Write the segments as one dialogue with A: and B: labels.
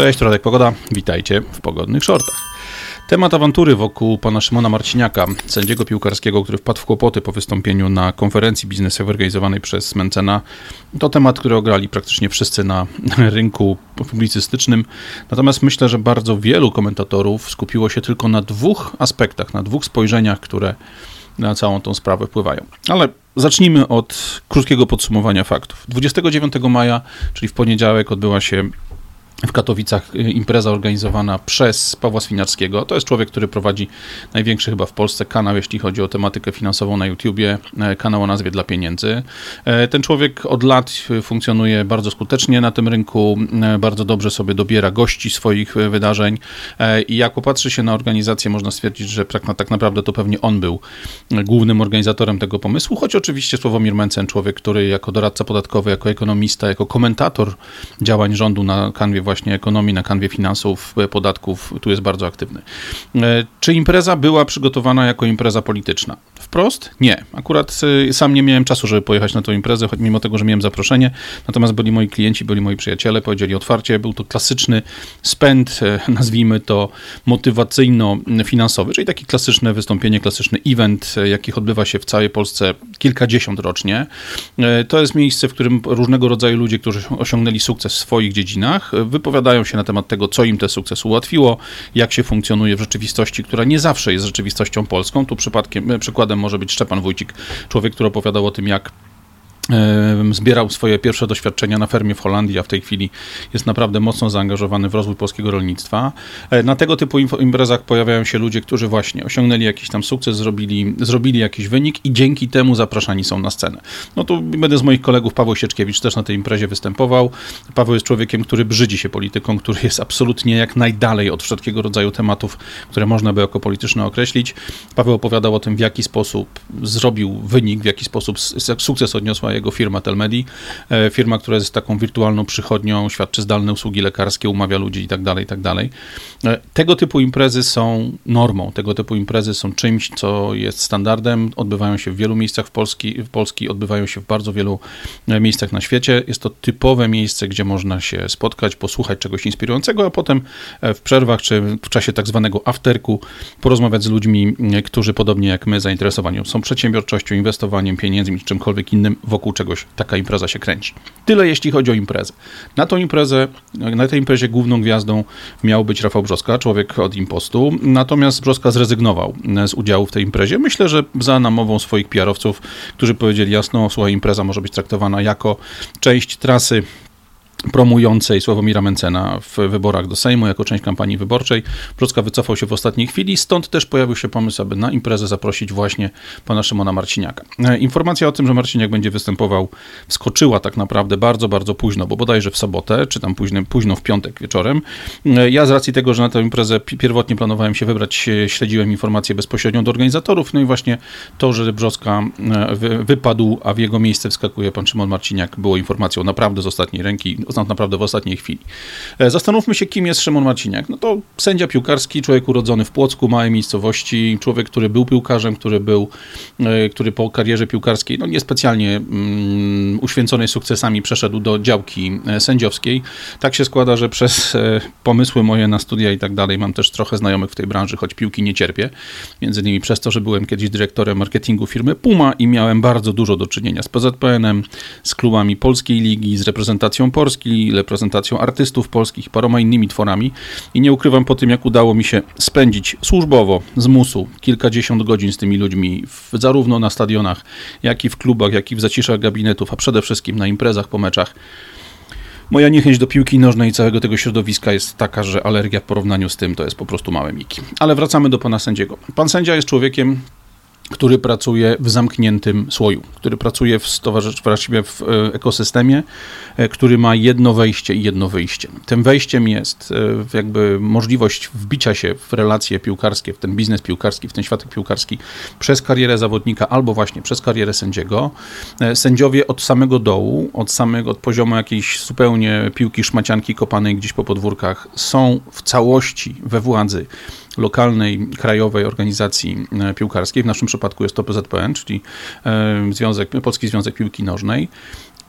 A: Cześć, Radek Pogoda. Witajcie w Pogodnych Shortach. Temat awantury wokół pana Szymona Marciniaka, sędziego piłkarskiego, który wpadł w kłopoty po wystąpieniu na konferencji biznesowej organizowanej przez Mencena, to temat, który ograli praktycznie wszyscy na rynku publicystycznym. Natomiast myślę, że bardzo wielu komentatorów skupiło się tylko na dwóch aspektach, na dwóch spojrzeniach, które na całą tą sprawę wpływają. Ale zacznijmy od krótkiego podsumowania faktów. 29 maja, czyli w poniedziałek, odbyła się w Katowicach y, impreza organizowana przez Pawła Swinarskiego. To jest człowiek, który prowadzi największy chyba w Polsce kanał, jeśli chodzi o tematykę finansową na YouTubie, e, kanał o nazwie Dla Pieniędzy. E, ten człowiek od lat funkcjonuje bardzo skutecznie na tym rynku, e, bardzo dobrze sobie dobiera gości swoich wydarzeń i jak popatrzy się na organizację, można stwierdzić, że tak, tak naprawdę to pewnie on był głównym organizatorem tego pomysłu, choć oczywiście Sławomir Mencen, człowiek, który jako doradca podatkowy, jako ekonomista, jako komentator działań rządu na kanwie właśnie ekonomii, na kanwie finansów, e, podatków, tu jest bardzo aktywny. E, czy impreza była przygotowana jako impreza polityczna? Wprost? Nie. Akurat e, sam nie miałem czasu, żeby pojechać na tę imprezę, choć mimo tego, że miałem zaproszenie. Natomiast byli moi klienci, byli moi przyjaciele, powiedzieli otwarcie, był to klasyczny spęd, nazwijmy to motywacyjno-finansowy, czyli taki klasyczne wystąpienie, klasyczny event, jakich odbywa się w całej Polsce kilkadziesiąt rocznie. To jest miejsce, w którym różnego rodzaju ludzie, którzy osiągnęli sukces w swoich dziedzinach, wypowiadają się na temat tego, co im ten sukces ułatwiło, jak się funkcjonuje w rzeczywistości, która nie zawsze jest rzeczywistością polską. Tu przypadkiem, przykładem może być Szczepan Wójcik, człowiek, który opowiadał o tym, jak zbierał swoje pierwsze doświadczenia na fermie w Holandii, a w tej chwili jest naprawdę mocno zaangażowany w rozwój polskiego rolnictwa. E, na tego typu imprezach pojawiają się ludzie, którzy właśnie osiągnęli jakiś tam sukces, zrobili, zrobili jakiś wynik i dzięki temu zapraszani są na scenę. No tu będę z moich kolegów, Paweł Sieczkiewicz też na tej imprezie występował. Paweł jest człowiekiem, który brzydzi się polityką, który jest absolutnie jak najdalej od wszelkiego rodzaju tematów, które można by jako polityczne określić. Paweł opowiadał o tym, w jaki sposób zrobił wynik, w jaki sposób sukces odniosła jego firma Telmedi, e, firma, która jest taką wirtualną przychodnią, świadczy zdalne usługi lekarskie, umawia ludzi itd., tak itd. Tak e, tego typu imprezy są normą, tego typu imprezy są czymś, co jest standardem, odbywają się w wielu miejscach w Polski, w Polski odbywają się w bardzo wielu e, miejscach na świecie. Jest to typowe miejsce, gdzie można się spotkać, posłuchać czegoś inspirującego, a potem w przerwach czy w czasie tak zwanego afterku porozmawiać z ludźmi, którzy podobnie jak my zainteresowani są przedsiębiorczością, inwestowaniem, pieniędzmi czy czymkolwiek innym wokół wokół czegoś taka impreza się kręci. Tyle jeśli chodzi o imprezę. Na tą imprezę, na tej imprezie główną gwiazdą miał być Rafał Brzoska, człowiek od Impostu, natomiast Brzoska zrezygnował z udziału w tej imprezie. Myślę, że za namową swoich PR-owców, którzy powiedzieli jasno, słuchaj, impreza może być traktowana jako część trasy promującej Sławomira Mencena w wyborach do Sejmu jako część kampanii wyborczej. Brocka wycofał się w ostatniej chwili, stąd też pojawił się pomysł, aby na imprezę zaprosić właśnie pana Szymona Marciniaka. E, informacja o tym, że Marciniak będzie występował, wskoczyła tak naprawdę bardzo, bardzo późno, bo bodajże w sobotę, czy tam późno, późno w piątek wieczorem. E, ja z racji tego, że na tę imprezę pierwotnie planowałem się wybrać, śledziłem informację bezpośrednio do organizatorów, no i właśnie to, że Brzoska e, wypadł, a w jego miejsce wskakuje pan Szymon Marciniak, było informacją naprawdę z ostatniej ręki, tak naprawdę w ostatniej chwili. E, zastanówmy się, kim jest Szymon Marciniak. No to sędzia piłkarski, człowiek urodzony w Płocku, małej miejscowości, człowiek, który był piłkarzem, który był, e, który po karierze piłkarskiej, no niespecjalnie um, uświęconej sukcesami przeszedł do działki e, sędziowskiej. Tak się składa, że przez pomysły moje na studia i tak dalej mam też trochę znajomych w tej branży, choć piłki nie cierpię. Między innymi przez to, że byłem kiedyś dyrektorem marketingu firmy Puma i miałem bardzo dużo do czynienia z PZPN-em, z klubami Polskiej Ligi, z reprezentacją Polski, Polski, reprezentacją artystów polskich paroma innymi tworami. I nie ukrywam po tym, jak udało mi się spędzić służbowo z musu kilkadziesiąt godzin z tymi ludźmi, w, zarówno na stadionach, jak i w klubach, jak i w zaciszach gabinetów, a przede wszystkim na imprezach po meczach. Moja niechęć do piłki nożnej i całego tego środowiska jest taka, że alergia w porównaniu z tym to jest po prostu małe miki. Ale wracamy do pana sędziego. Pan sędzia jest człowiekiem który pracuje w zamkniętym słoju, który pracuje w, właściwie w e, ekosystemie, e, który ma jedno wejście i jedno wyjście. Tym wejściem jest e, jakby możliwość wbicia się w relacje piłkarskie, w ten biznes piłkarski, w ten światek piłkarski przez karierę zawodnika albo właśnie przez karierę sędziego. Sędziowie od samego dołu, od samego od poziomu jakiejś zupełnie piłki szmacianki kopanej gdzieś po podwórkach są w całości we władzy lokalnej, krajowej organizacji e, piłkarskiej, w naszym przypadku jest to PZPN, czyli e, Związek, Polski Związek Piłki Nożnej.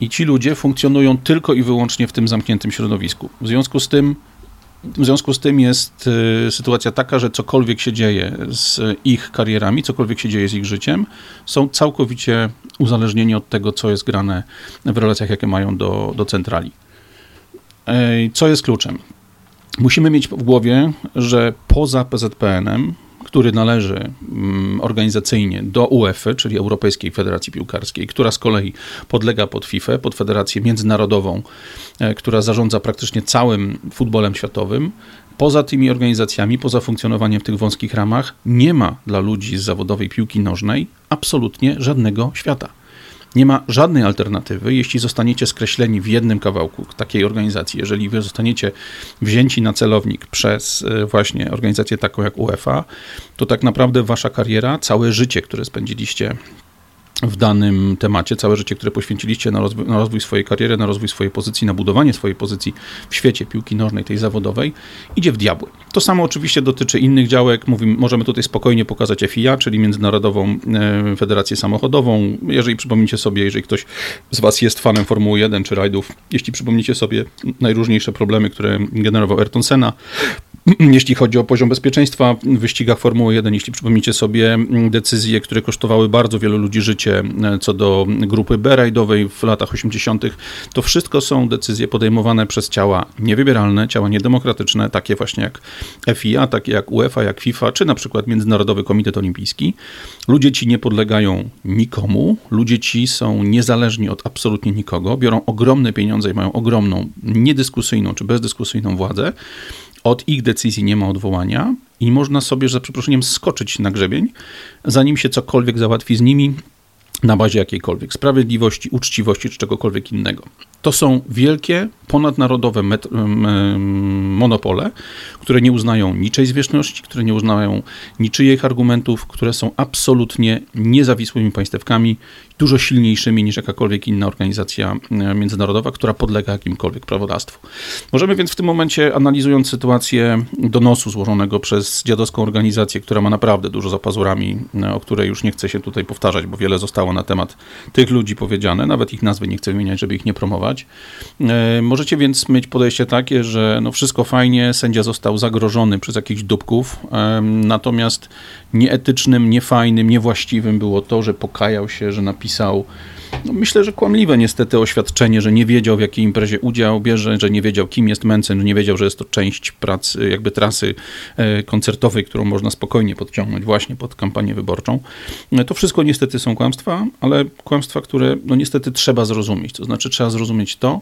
A: I ci ludzie funkcjonują tylko i wyłącznie w tym zamkniętym środowisku. W związku z tym W związku z tym jest y, sytuacja taka, że cokolwiek się dzieje z ich karierami, cokolwiek się dzieje z ich życiem, są całkowicie uzależnieni od tego, co jest grane w relacjach, jakie mają do, do centrali. Co jest kluczem? Musimy mieć w głowie, że poza PZPN-em który należy mm, organizacyjnie do UEFA, czyli Europejskiej Federacji Piłkarskiej, która z kolei podlega pod FIFA, pod Federację Międzynarodową, e, która zarządza praktycznie całym futbolem światowym. Poza tymi organizacjami, poza funkcjonowaniem w tych wąskich ramach, nie ma dla ludzi z zawodowej piłki nożnej absolutnie żadnego świata. Nie ma żadnej alternatywy, jeśli zostaniecie skreśleni w jednym kawałku takiej organizacji, jeżeli wy zostaniecie wzięci na celownik przez e, właśnie organizację taką jak UEFA, to tak naprawdę wasza kariera, całe życie, które spędziliście w danym temacie, całe życie, które poświęciliście na rozwój, na rozwój, swojej kariery, na rozwój swojej pozycji, na budowanie swojej pozycji w świecie piłki nożnej, tej zawodowej, idzie w diabły. To samo oczywiście dotyczy innych działek. Mówimy, możemy tutaj spokojnie pokazać FIA, czyli Międzynarodową e, Federację Samochodową. Jeżeli przypomnicie sobie, jeżeli ktoś z Was jest fanem Formuły 1 czy rajdów, jeśli przypomnicie sobie najróżniejsze problemy, które generował Ayrton Senna, jeśli chodzi o poziom bezpieczeństwa w wyścigach Formuły 1, jeśli przypomnicie sobie decyzje, które kosztowały bardzo wielu ludzi życie e, co do grupy B rajdowej w latach 80., to wszystko są decyzje podejmowane przez ciała niewybieralne, ciała niedemokratyczne, takie właśnie jak FIA, takie jak UEFA, jak FIFA, czy na przykład Międzynarodowy Komitet Olimpijski. Ludzie ci nie podlegają nikomu, ludzie ci są niezależni od absolutnie nikogo, biorą ogromne pieniądze i mają ogromną, niedyskusyjną czy bezdyskusyjną władzę od ich decyzji nie ma odwołania i można sobie, że za przeproszeniem, skoczyć na grzebień, zanim się cokolwiek załatwi z nimi na bazie jakiejkolwiek sprawiedliwości, uczciwości czy czegokolwiek innego. To są wielkie, ponadnarodowe monopole, które nie uznają niczej zwierzchności, które nie uznają niczyich argumentów, które są absolutnie niezawisłymi państewkami, dużo silniejszymi niż jakakolwiek inna organizacja międzynarodowa, która podlega jakimkolwiek prawodawstwu. Możemy więc w tym momencie, analizując sytuację donosu złożonego przez dziadowską organizację, która ma naprawdę dużo za pazurami, o której już nie chcę się tutaj powtarzać, bo wiele zostało na temat tych ludzi powiedziane, nawet ich nazwy nie chcę wymieniać, żeby ich nie promować. E, możecie więc mieć podejście takie, że no wszystko fajnie, sędzia został zagrożony przez jakichś dupków, natomiast nieetycznym, niefajnym, niewłaściwym było to, że pokajał się, że napisał no myślę, że kłamliwe niestety oświadczenie, że nie wiedział w jakiej imprezie udział bierze, że nie wiedział kim jest Mencen, że nie wiedział, że jest to część pracy, jakby trasy e, koncertowej, którą można spokojnie podciągnąć właśnie pod kampanię wyborczą. E, to wszystko niestety są kłamstwa, ale kłamstwa, które no niestety trzeba zrozumieć. To znaczy trzeba zrozumieć to,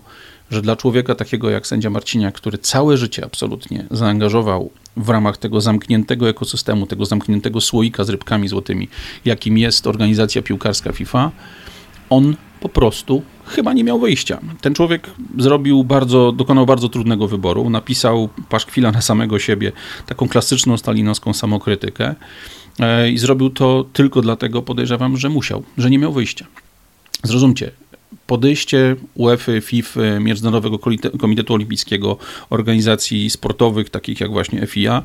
A: że dla człowieka takiego jak sędzia Marciniak, który całe życie absolutnie zaangażował w ramach tego zamkniętego ekosystemu, tego zamkniętego słoika z rybkami złotymi, jakim jest organizacja piłkarska FIFA, on po prostu chyba nie miał wyjścia. Ten człowiek zrobił bardzo, dokonał bardzo trudnego wyboru. Napisał paszkwila na samego siebie, taką klasyczną stalinowską samokrytykę e, i zrobił to tylko dlatego, podejrzewam, że musiał, że nie miał wyjścia. Zrozumcie, podejście UEFA, FIFA, Międzynarodowego Komitetu Olimpijskiego, organizacji sportowych, takich jak właśnie FIA,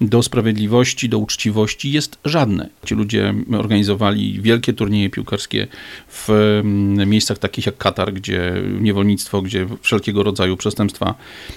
A: do sprawiedliwości, do uczciwości jest żadne. Ci ludzie organizowali wielkie turnieje piłkarskie w mm, miejscach takich jak Katar, gdzie niewolnictwo, gdzie wszelkiego rodzaju przestępstwa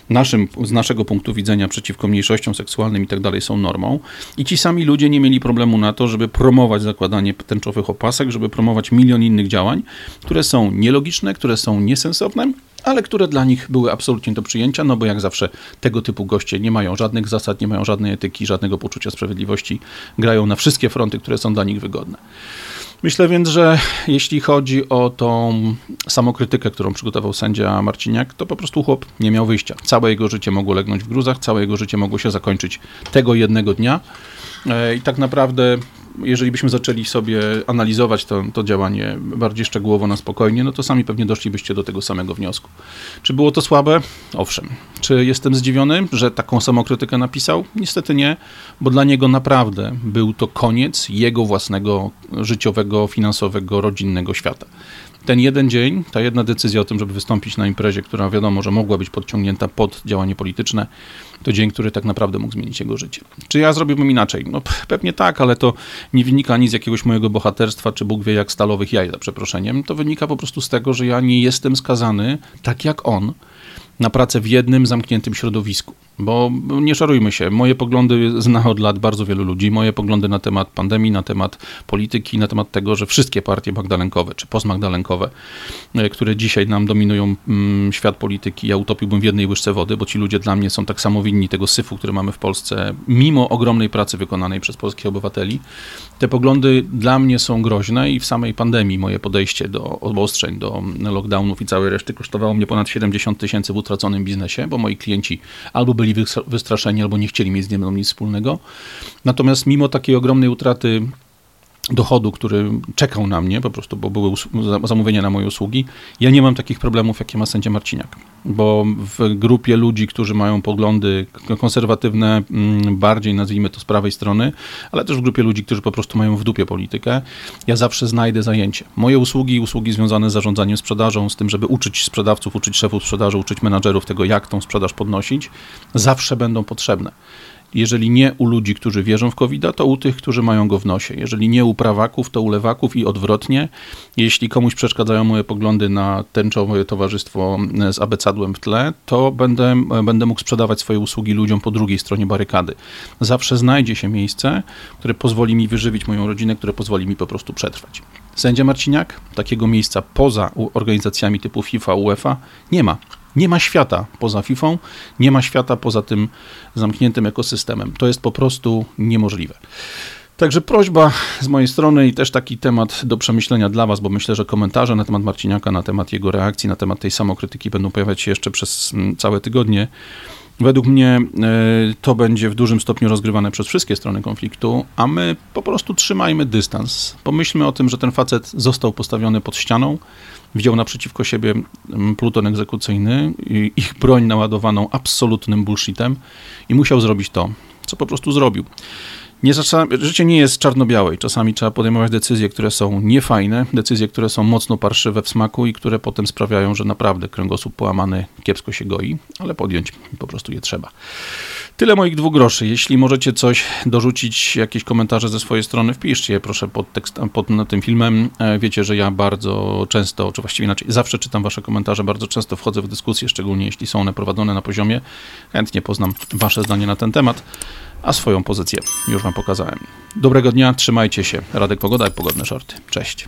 A: naszym, z naszego punktu widzenia przeciwko mniejszościom seksualnym i tak dalej są normą. I ci sami ludzie nie mieli problemu na to, żeby promować zakładanie tęczowych opasek, żeby promować milion innych działań, które są nielogiczne, które są niesensowne, ale które dla nich były absolutnie do przyjęcia, no bo jak zawsze tego typu goście nie mają żadnych zasad, nie mają żadnej etyki, żadnego poczucia sprawiedliwości, grają na wszystkie fronty, które są dla nich wygodne. Myślę więc, że jeśli chodzi o tą samokrytykę, którą przygotował sędzia Marciniak, to po prostu chłop nie miał wyjścia. Całe jego życie mogło legnąć w gruzach, całe jego życie mogło się zakończyć tego jednego dnia. E, I tak naprawdę jeżeli byśmy zaczęli sobie analizować to, to działanie bardziej szczegółowo na spokojnie, no to sami pewnie doszlibyście do tego samego wniosku. Czy było to słabe? Owszem. Czy jestem zdziwiony, że taką samokrytykę napisał? Niestety nie, bo dla niego naprawdę był to koniec jego własnego życiowego, finansowego, rodzinnego świata ten jeden dzień, ta jedna decyzja o tym, żeby wystąpić na imprezie, która wiadomo, że mogła być podciągnięta pod działanie polityczne, to dzień, który tak naprawdę mógł zmienić jego życie. Czy ja zrobiłbym inaczej? No pewnie tak, ale to nie wynika ani z jakiegoś mojego bohaterstwa, czy Bóg wie jak stalowych jaj, za przeproszeniem. To wynika po prostu z tego, że ja nie jestem skazany, tak jak on, na pracę w jednym zamkniętym środowisku. Bo nie szarujmy się, moje poglądy zna od lat bardzo wielu ludzi. Moje poglądy na temat pandemii, na temat polityki, na temat tego, że wszystkie partie magdalenkowe czy postmagdalenkowe, e, które dzisiaj nam dominują mm, świat polityki, ja utopiłbym w jednej łyżce wody, bo ci ludzie dla mnie są tak samo winni tego syfu, który mamy w Polsce, mimo ogromnej pracy wykonanej przez polskich obywateli. Te poglądy dla mnie są groźne i w samej pandemii moje podejście do obostrzeń, do lockdownów i całej reszty kosztowało mnie ponad 70 tysięcy w utraconym biznesie, bo moi klienci albo byli wystraszeni, albo nie chcieli mieć z nim nic wspólnego. Natomiast mimo takiej ogromnej utraty dochodu, który czekał na mnie, po prostu, bo były zamówienia na moje usługi. Ja nie mam takich problemów, jakie ma sędzia Marciniak, bo w grupie ludzi, którzy mają poglądy konserwatywne, mm, bardziej nazwijmy to z prawej strony, ale też w grupie ludzi, którzy po prostu mają w dupie politykę, ja zawsze znajdę zajęcie. Moje usługi, usługi związane z zarządzaniem sprzedażą, z tym, żeby uczyć sprzedawców, uczyć szefów sprzedaży, uczyć menadżerów tego, jak tą sprzedaż podnosić, zawsze będą potrzebne. Jeżeli nie u ludzi, którzy wierzą w covid to u tych, którzy mają go w nosie. Jeżeli nie u prawaków, to u lewaków i odwrotnie. Jeśli komuś przeszkadzają moje poglądy na tęczowe towarzystwo z abecadłem w tle, to będę, będę mógł sprzedawać swoje usługi ludziom po drugiej stronie barykady. Zawsze znajdzie się miejsce, które pozwoli mi wyżywić moją rodzinę, które pozwoli mi po prostu przetrwać. Sędzia Marciniak takiego miejsca poza organizacjami typu FIFA, UEFA nie ma. Nie ma świata poza FIFA, nie ma świata poza tym zamkniętym ekosystemem. To jest po prostu niemożliwe. Także prośba z mojej strony i też taki temat do przemyślenia dla Was, bo myślę, że komentarze na temat Marciniaka, na temat jego reakcji, na temat tej samokrytyki będą pojawiać się jeszcze przez mm, całe tygodnie. Według mnie e, to będzie w dużym stopniu rozgrywane przez wszystkie strony konfliktu, a my po prostu trzymajmy dystans. Pomyślmy o tym, że ten facet został postawiony pod ścianą, wziął naprzeciwko siebie mm, pluton egzekucyjny, ich broń naładowaną absolutnym bullshitem i musiał zrobić to, co po prostu zrobił. Nie, życie nie jest czarno-białe i czasami trzeba podejmować decyzje, które są niefajne, decyzje, które są mocno parszywe w smaku i które potem sprawiają, że naprawdę kręgosłup połamany kiepsko się goi, ale podjąć po prostu je trzeba. Tyle moich dwóch groszy. Jeśli możecie coś dorzucić, jakieś komentarze ze swojej strony, wpiszcie je proszę pod, tekst, pod tym filmem. E, wiecie, że ja bardzo często, czy właściwie inaczej, zawsze czytam wasze komentarze, bardzo często wchodzę w dyskusje, szczególnie jeśli są one prowadzone na poziomie. Chętnie poznam wasze zdanie na ten temat a swoją pozycję już Wam pokazałem. Dobrego dnia, trzymajcie się. Radek Pogoda i Pogodne Shorty. Cześć.